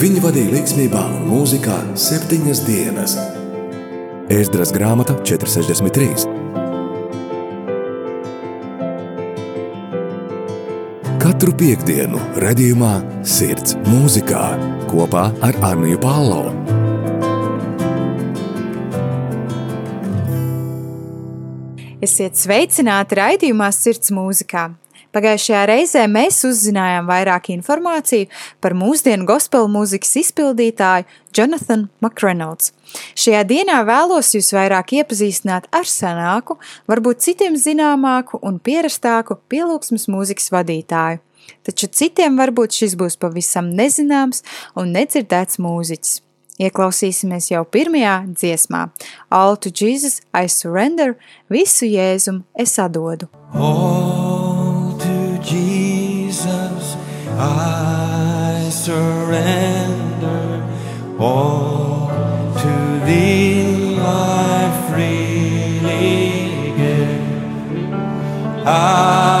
Viņi vadīja līdzsvarā un mūzikā septiņas dienas. Ēzdras grāmata 463. Katru piekdienu, redzējumā, sirds mūzikā kopā ar Arniju Pālau. Esiet sveicināti raidījumā Sirds mūzikā. Pagājušajā reizē mēs uzzinājām vairāk informāciju par mūsdienu gospel mūzikas izpildītāju Jonathan McReynolds. Šajā dienā vēlos jūs vairāk iepazīstināt ar senāku, varbūt citiem zināmāku un pierastāku pielūgsmes mūzikas vadītāju. Taču citiem varbūt šis būs pavisam nezināms un nedzirdēts mūziķis. Ieklausīsimies jau pirmajā dziesmā. All to Jesus I surrender, visu Jēzum es atdodu. Jesus I surrender, all to Thee I freely give. I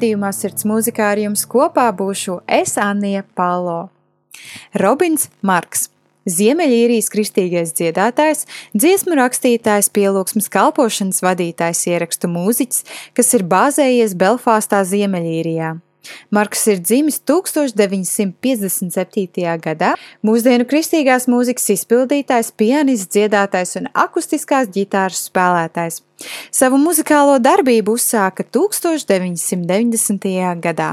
raidījumā Sirds mūzikā ar jums kopā būšu es Anija Palo. Robins Marks Ziemeļīrijas kristīgais dziedātājs, dziesmu rakstītājs, pielūgsmes kalpošanas vadītājs, ierakstu mūziķis, kas ir bāzējies Belfāstā, Ziemeļīrijā. Marks ir dzimis 1957. gadā, mūsdienu kristīgās mūzikas izpildītājs, pianists, dziedātājs un akustiskās ģitāras spēlētājs. Savu muzikālo darbību uzsāka 1990. gadā.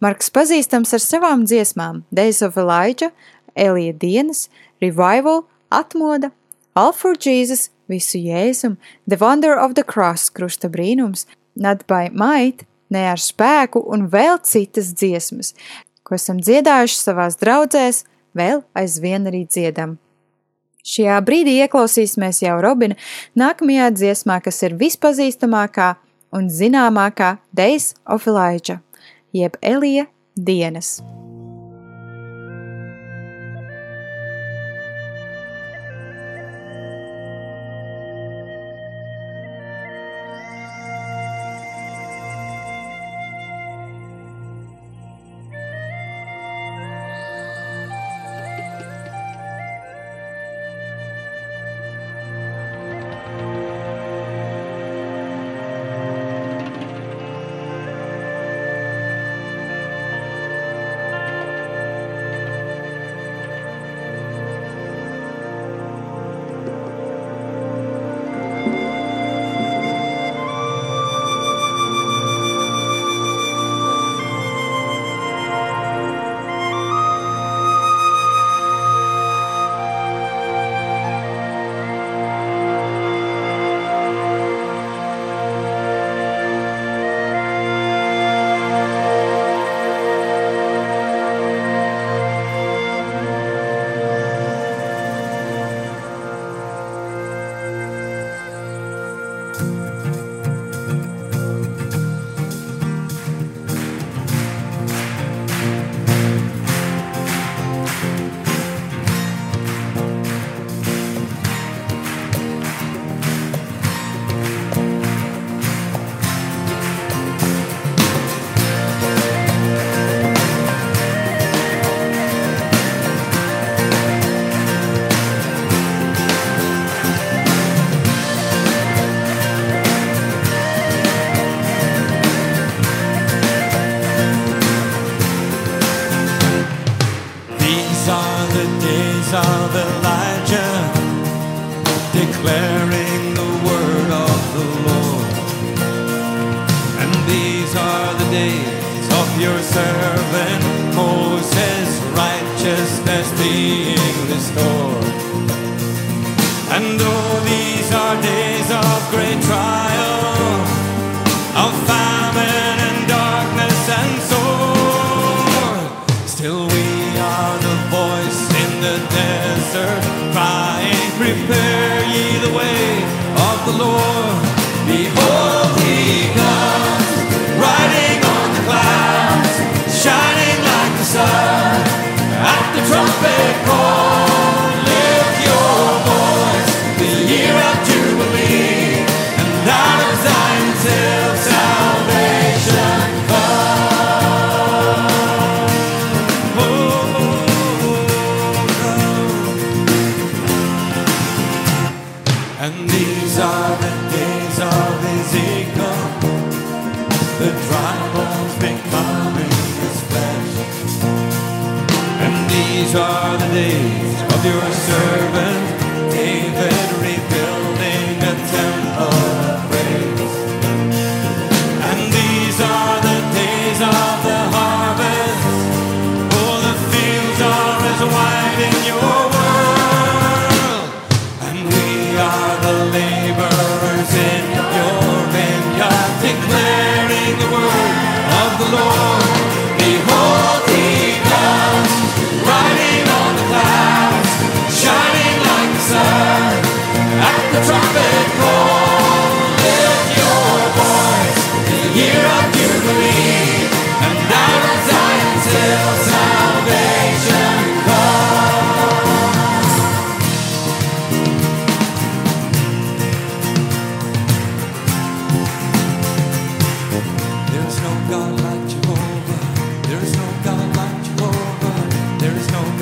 Marks pazīstams ar savām dziesmām Days of Elijah, Elija dienas, Revival, Atmoda, All for Jesus, Visu Jēzum, The Wonder of the Cross, Krusta brīnums, Not by Might, ne ar spēku un vēl citas dziesmas, ko esam dziedājuši savās draudzēs, vēl aizvien arī dziedam. Šajā brīdī ieklausīsimies jau Robina nākamajā dziesmā, kas ir vispazīstamākā un zināmākā Deis of Elijah, jeb Elija dienas.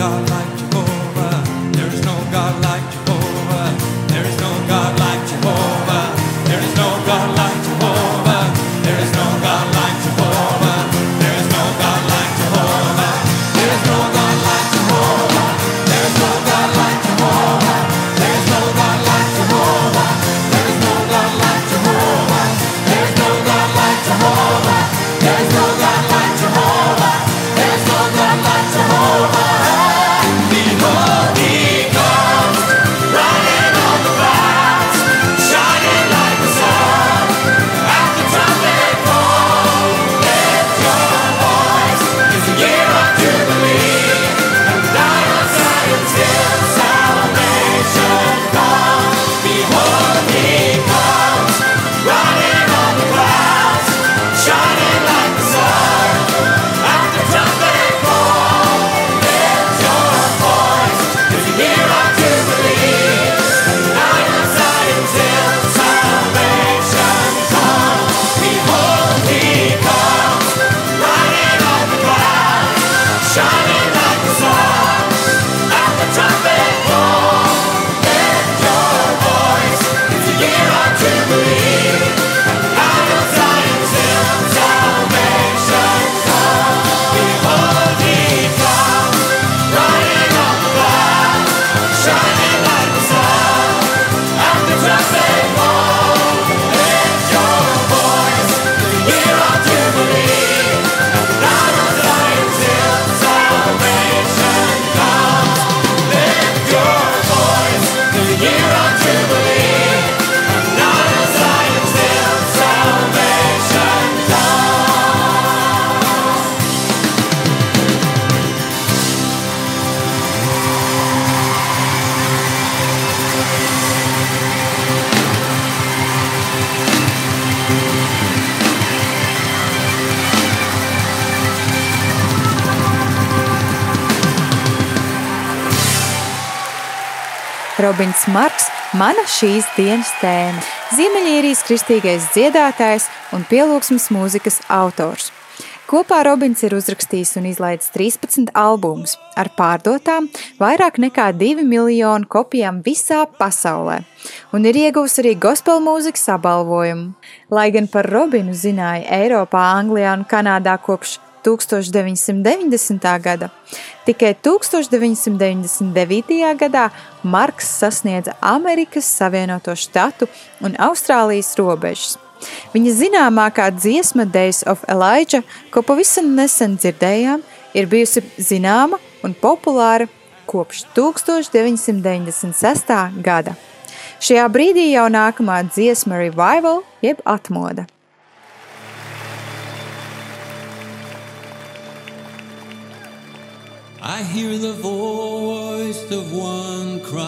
God. Robins Marks, mana šīs dienas tēma - Ziemeļīrijas kristīgais dziedātājs un pielūgsmas mūzikas autors. Kopā Robins ir uzrakstījis un izlaidis 13 albumus ar pārdotām vairāk nekā 2 miljonu kopijām visā pasaulē un ir ieguvis arī gospel mūzikas apbalvojumu. Lai gan par Robinu zināja Eiropā, Anglijā un Kanādā kopš 1990. gada, tikai 1999. gadā Marks sasniedza Amerikas Savienoto Štatu un Austrālijas robežas. Viņa zināmākā dziesma Days of Elijah, ko pavisam nesen dzirdējām, ir bijusi zināma un populāra kopš 1996. gada. Šajā brīdī jau nākamā dziesma revival jeb atmoda. I hear the voice of one crying.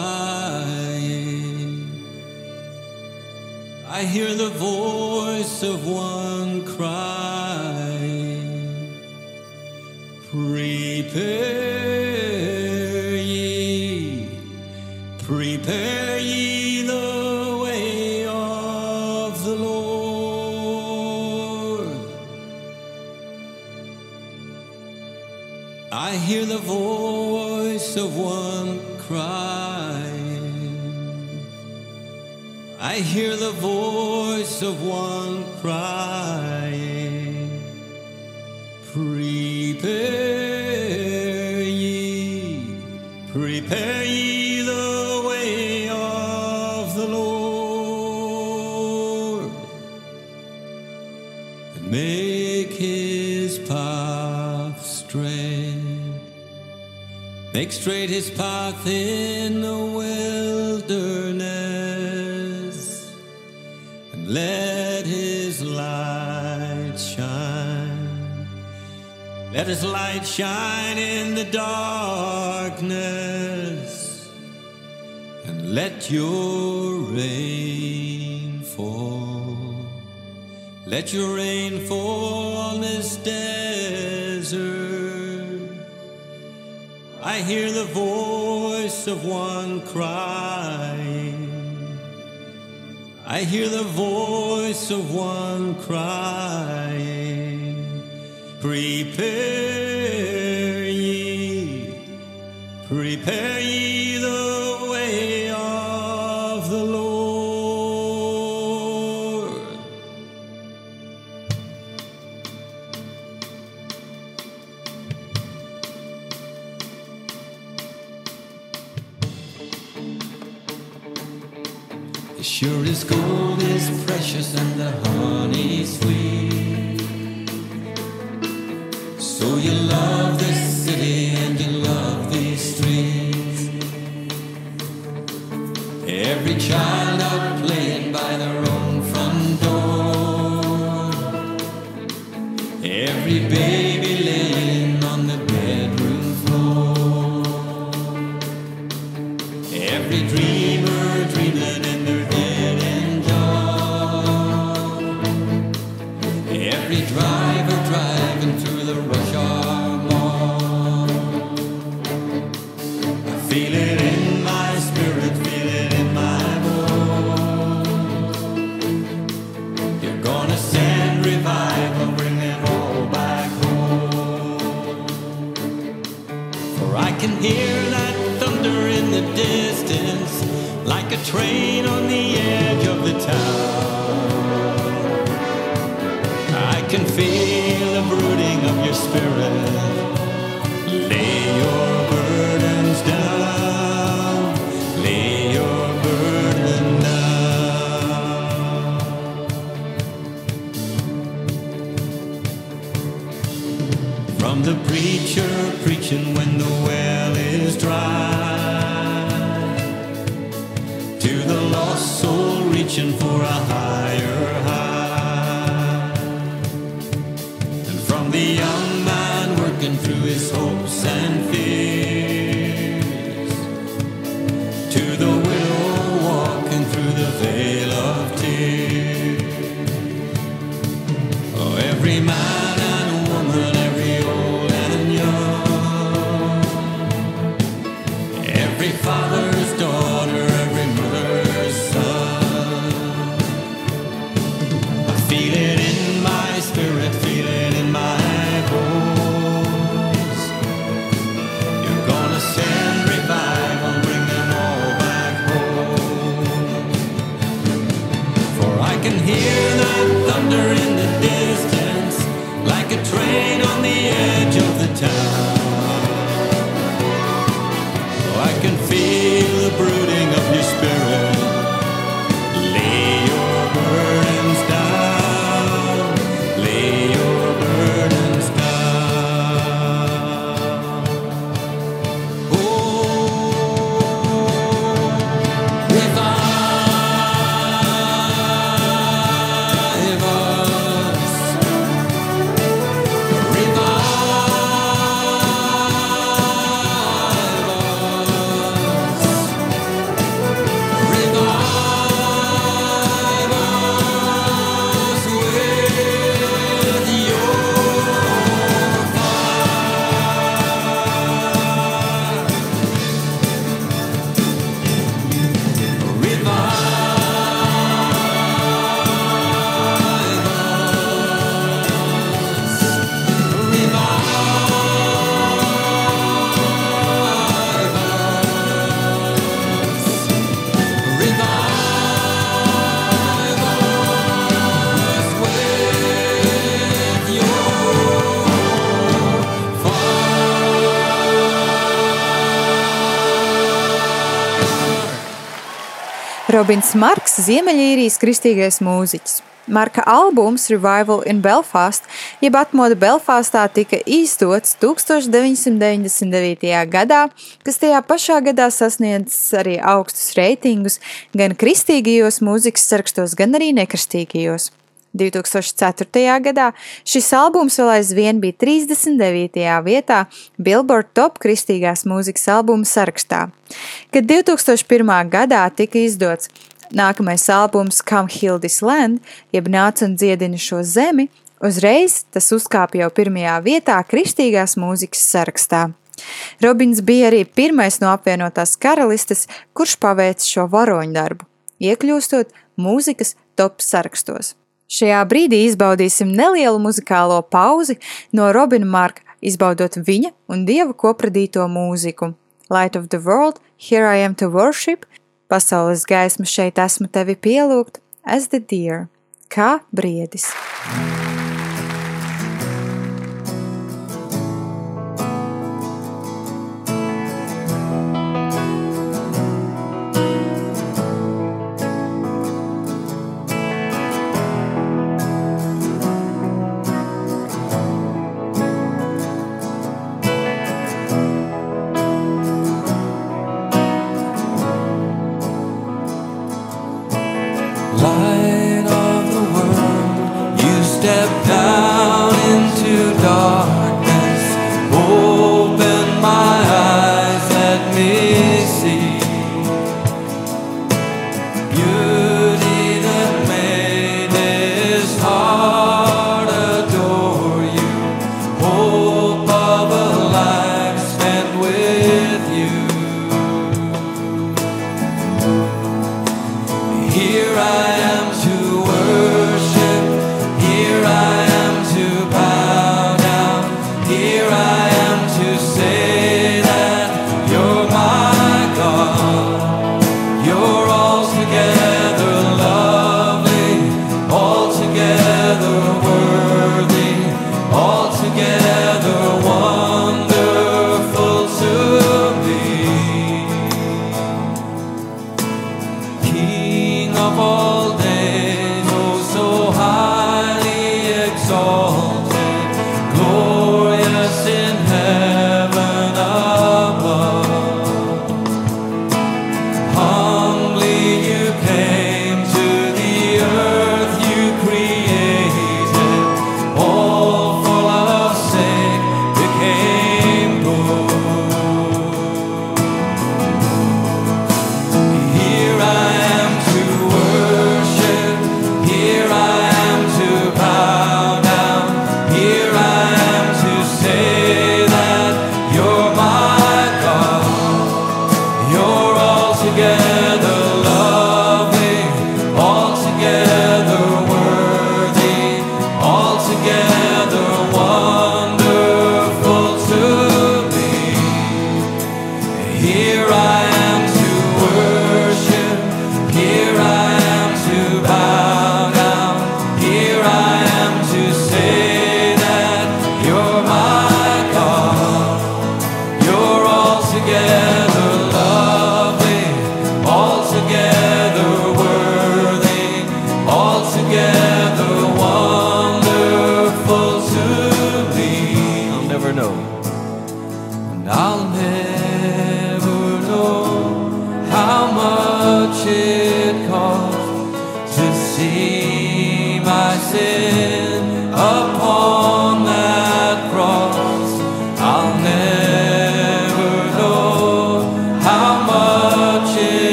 I hear the voice of one crying. Prepare ye, prepare I hear the voice of one crying. Prepare ye, prepare ye the way of the Lord, and make his path straight. Make straight his path in the wilderness, Let his light shine in the darkness, and let your rain fall. Let your rain fall on this desert. I hear the voice of one crying. I hear the voice of one crying. Prepare ye, prepare ye the way of the Lord. As sure as gold is precious and the honey sweet. So you love this city and you love these streets. Every child Robins Marks, Ziemeļīrijas kristīgais mūziķis. Marka albums Revival in Belfast, jeb atmoda Belfastā, tika izdots 1999. gadā, kas tajā pašā gadā sasniedzis arī augstus reitingus gan kristīgajos mūzikas sarakstos, gan arī nekristīgajos. 2004. gadā šis albums vēl aizvien bija 39. vietā Billboard Top kristīgās mūzikas albumu sarakstā. Kad 2001. gadā tika izdots Nākamais albums Come Heal This Land, jeb Nāc un dziedini šo zemi, uzreiz tas uzkāpa jau pirmajā vietā kristīgās mūzikas sarakstā. Robins bija arī pirmais no apvienotās karalistes, kurš paveic šo varoņu darbu, iekļūstot mūzikas top sarakstos. Šajā brīdī izbaudīsim nelielu muzikālo pauzi no Robina Marka, izbaudot viņa un dieva kopradīto mūziku. Light of the World, Here I Am to Worship – Pasaules gaisma šeit esmu tevi pielūgt, as the deer, kā briedis. Light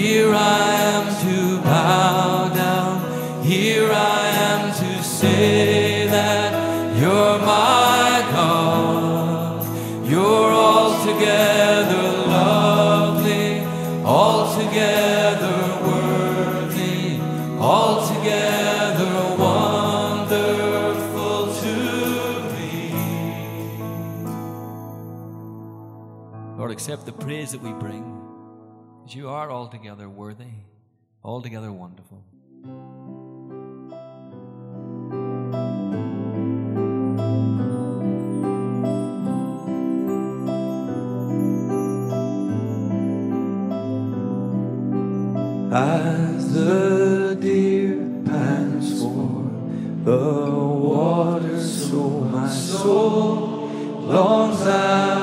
Here I am to bow down. Here I am to say that you're my God. You're altogether lovely, altogether worthy, altogether wonderful to me. Lord, accept the praise that we bring. But you are altogether worthy, altogether wonderful. As the deer pants for the water, so my soul longs out.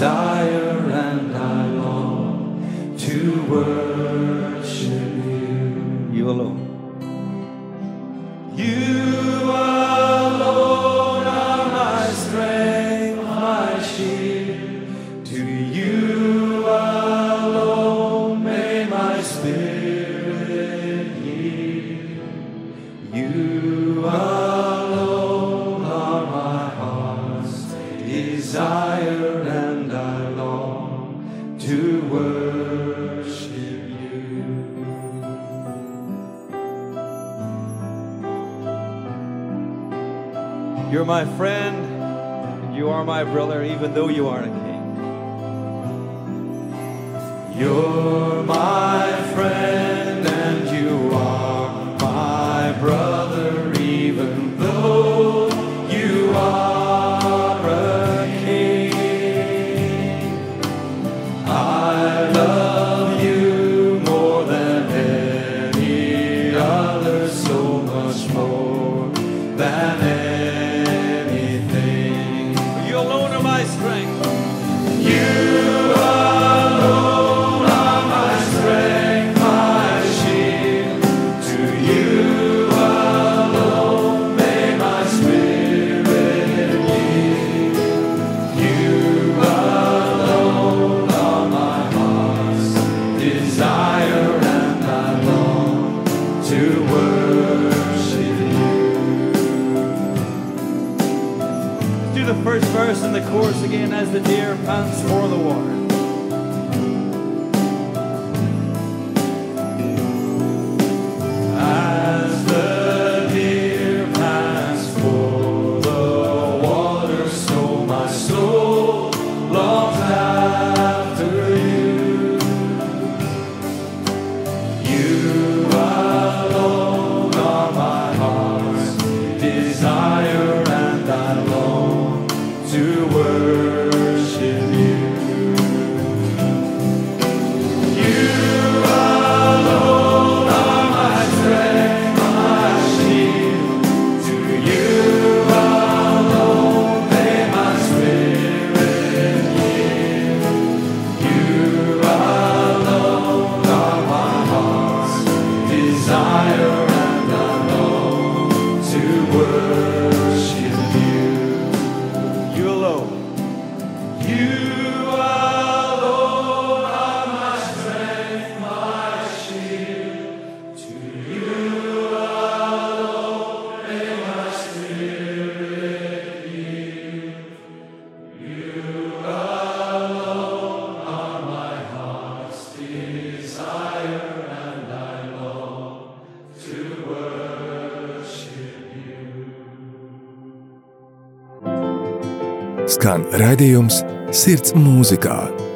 desire. my friend, and you are my brother, even though you are a king. You're my friend. us in the chorus again as the deer pants for the water. skan raidījums Sirds mūzikā.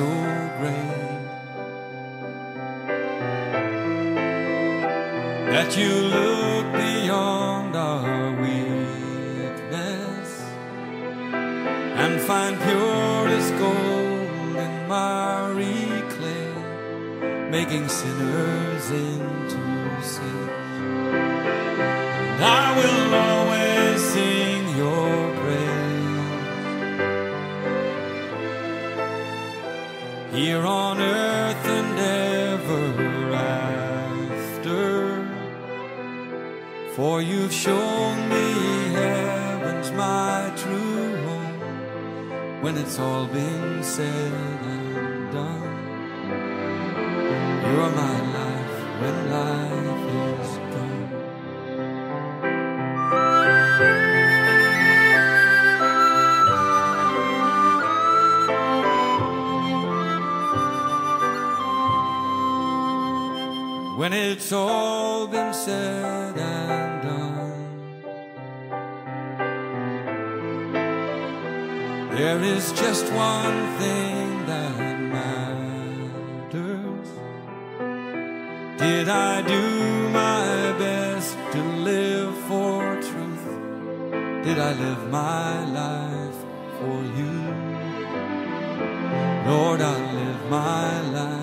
So great. That you look beyond our weakness and find purest gold in miry clay, making sinners into You've shown me heaven's my true home when it's all been said and done. You're my life when life is gone. when it's all been said There is just one thing that matters. Did I do my best to live for truth? Did I live my life for you? Lord, I live my life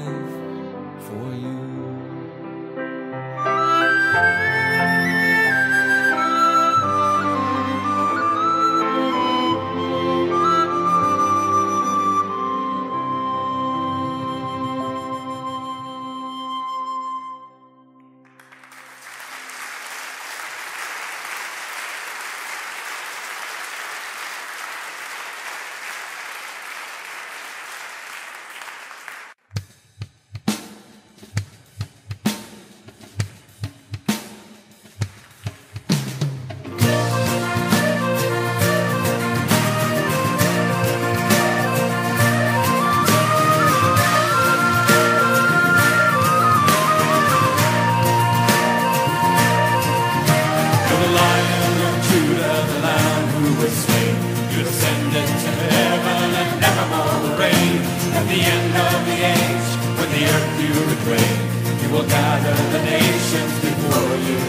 gather the nations before you.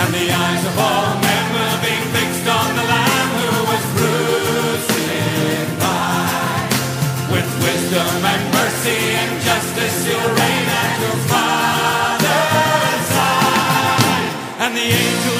And the eyes of all men will be fixed on the Lamb who was crucified. With wisdom and mercy and justice, you'll reign at your Father's side. And the angels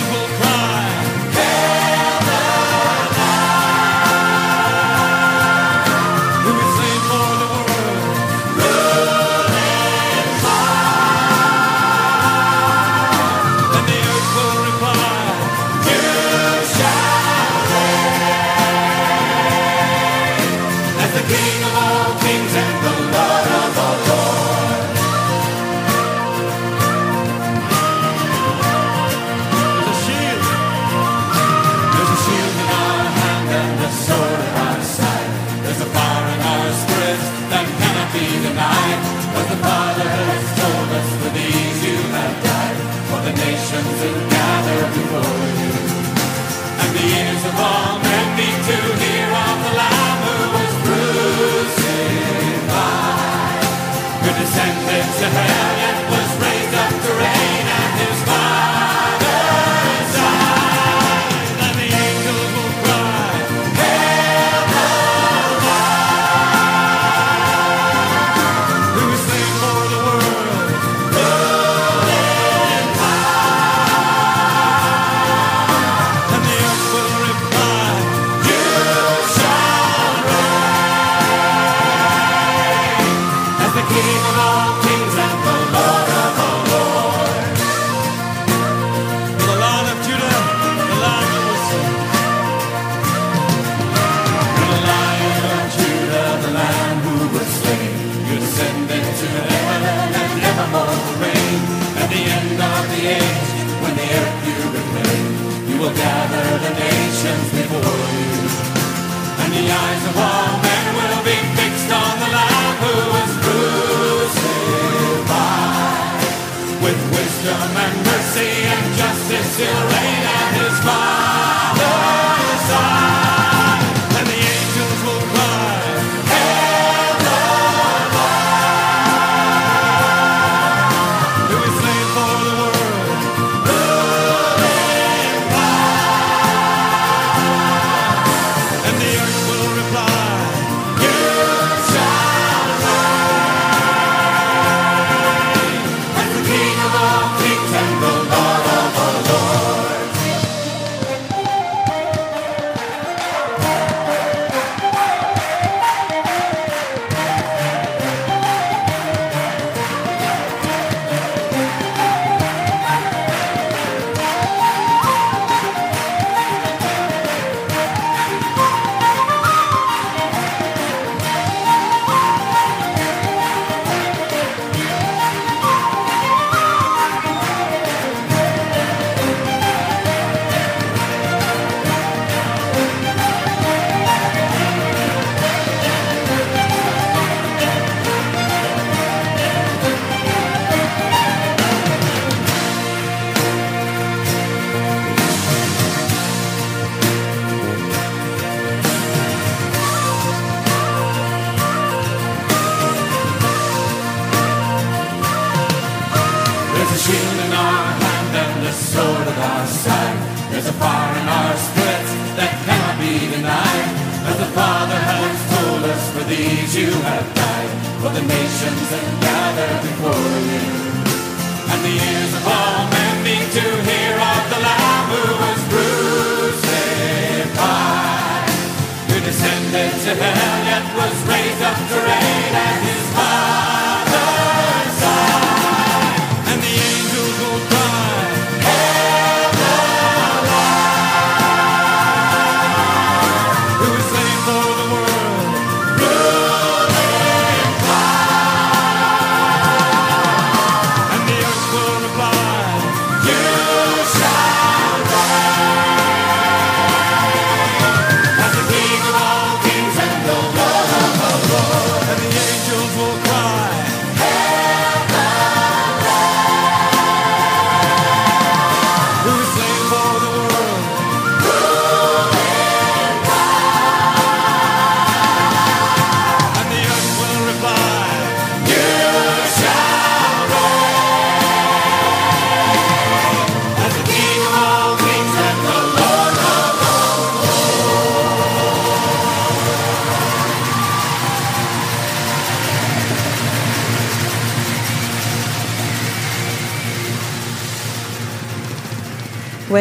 nations who gather before you. And the ears of all men need to hear of the Lamb who was crucified. Who descended to hell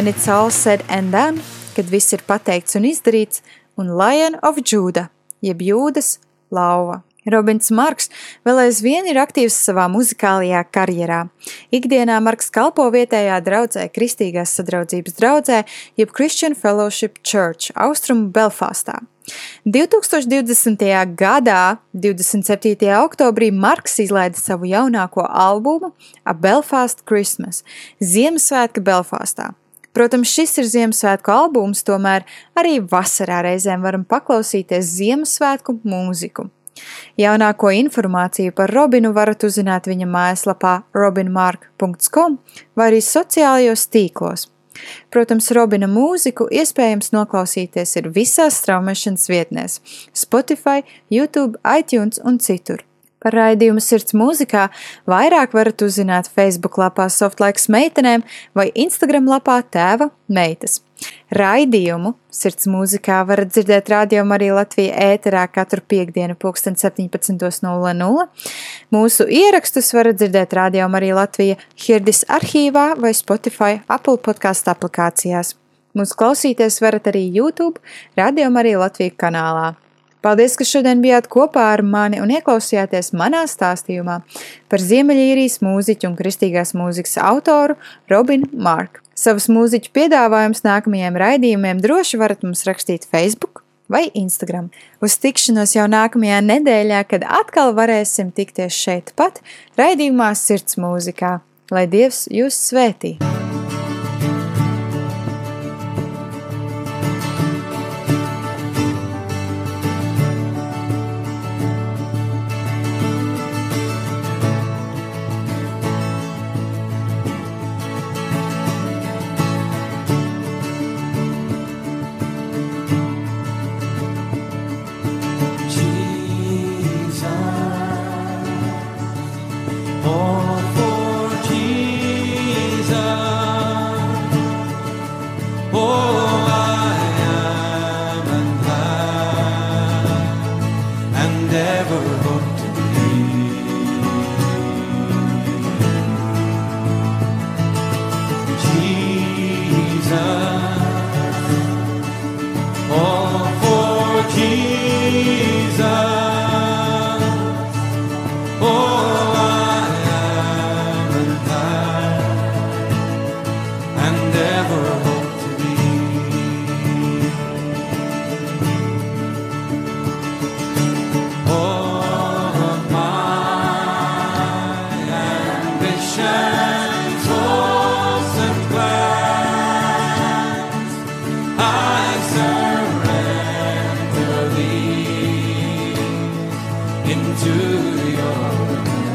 When it's all said and done, kad viss ir pateikts un izdarīts, un Lion of Judah, jeb Jūdas lauva. Robins Marks vēl aizvien ir aktīvs savā muzikālajā karjerā. Ikdienā Marks kalpo vietējā draudzē Kristīgās sadraudzības draudzē, jeb Christian Fellowship Church, austrumu Belfastā. 2020. gadā, 27. oktobrī, Marks izlaida savu jaunāko albumu A Belfast Christmas - Ziemassvētka Belfastā. Protams, šis ir Ziemassvētku albums, tomēr arī vasarā reizēm varam paklausīties Ziemassvētku mūziku. Jaunāko informāciju par Robinu varat uzzināt viņa mājaslapā robinmark.com vai arī sociālajos tīklos. Protams, Robina mūziku iespējams noklausīties ir visās straumēšanas vietnēs - Spotify, YouTube, iTunes un citur. Par raidījumu sirds mūzikā vairāk varat uzzināt Facebook lapā Softlaiks meitenēm vai Instagram lapā tēva meitas. Raidījumu sirds mūzikā varat dzirdēt radio arī Latvijā ēterā katru piekdienu pulksten 17.00. Mūsu ierakstus varat dzirdēt radio arī Latvija Hirdis arhīvā vai Spotify Apple podkāstu aplikācijās. Mūsu klausīties varat arī YouTube, radio arī Latvija kanālā. Paldies, ka šodien bijāt kopā ar mani un ieklausījāties manā stāstījumā par Ziemeļīrijas mūziķu un kristīgās mūzikas autoru Robinu Marku. Savus mūziķu piedāvājumus nākamajiem raidījumiem droši varat mums rakstīt Facebook vai Instagram. Uz tikšanos jau nākamajā nedēļā, kad atkal varēsim tikties šeit pat, raidījumā Sirds mūzikā. Lai Dievs jūs svētī! into your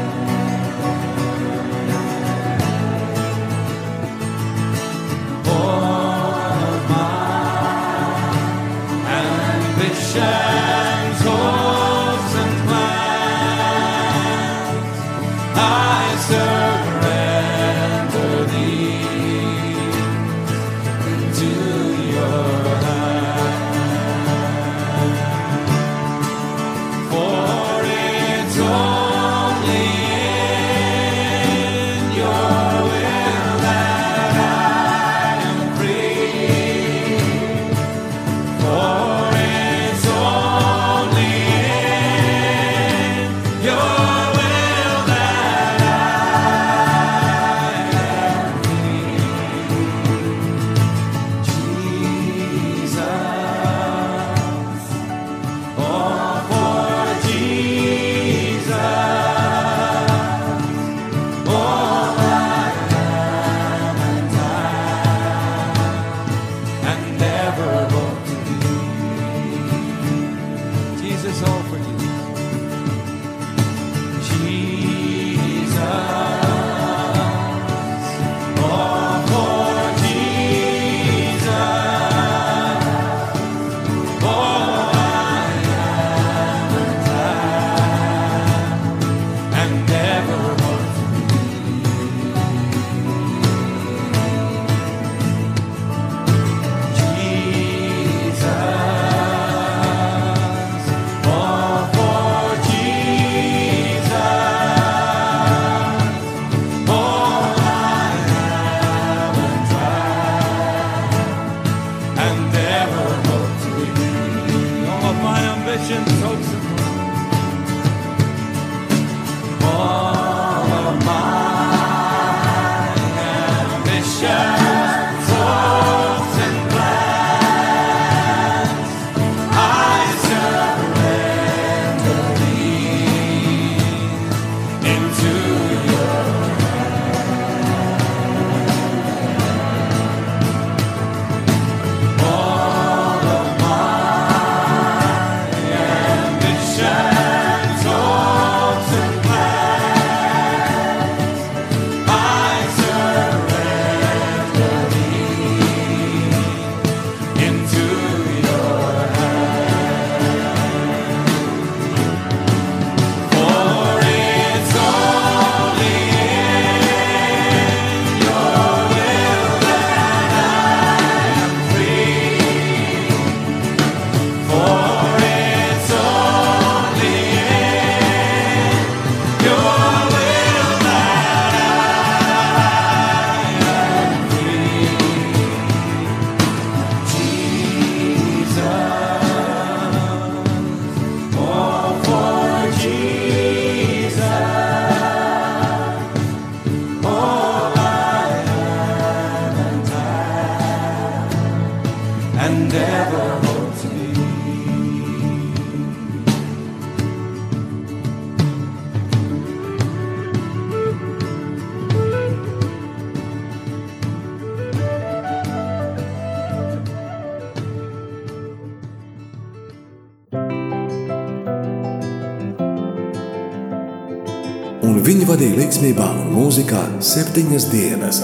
mūzikā 7 dienas.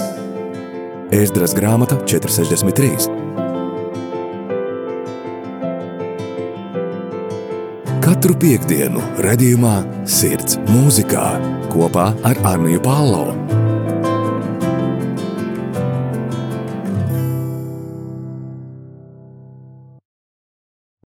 Ēzdras grāmata 463. Katru piekdienu redzījumā Sirds mūzikā kopā ar Arniju Pālau.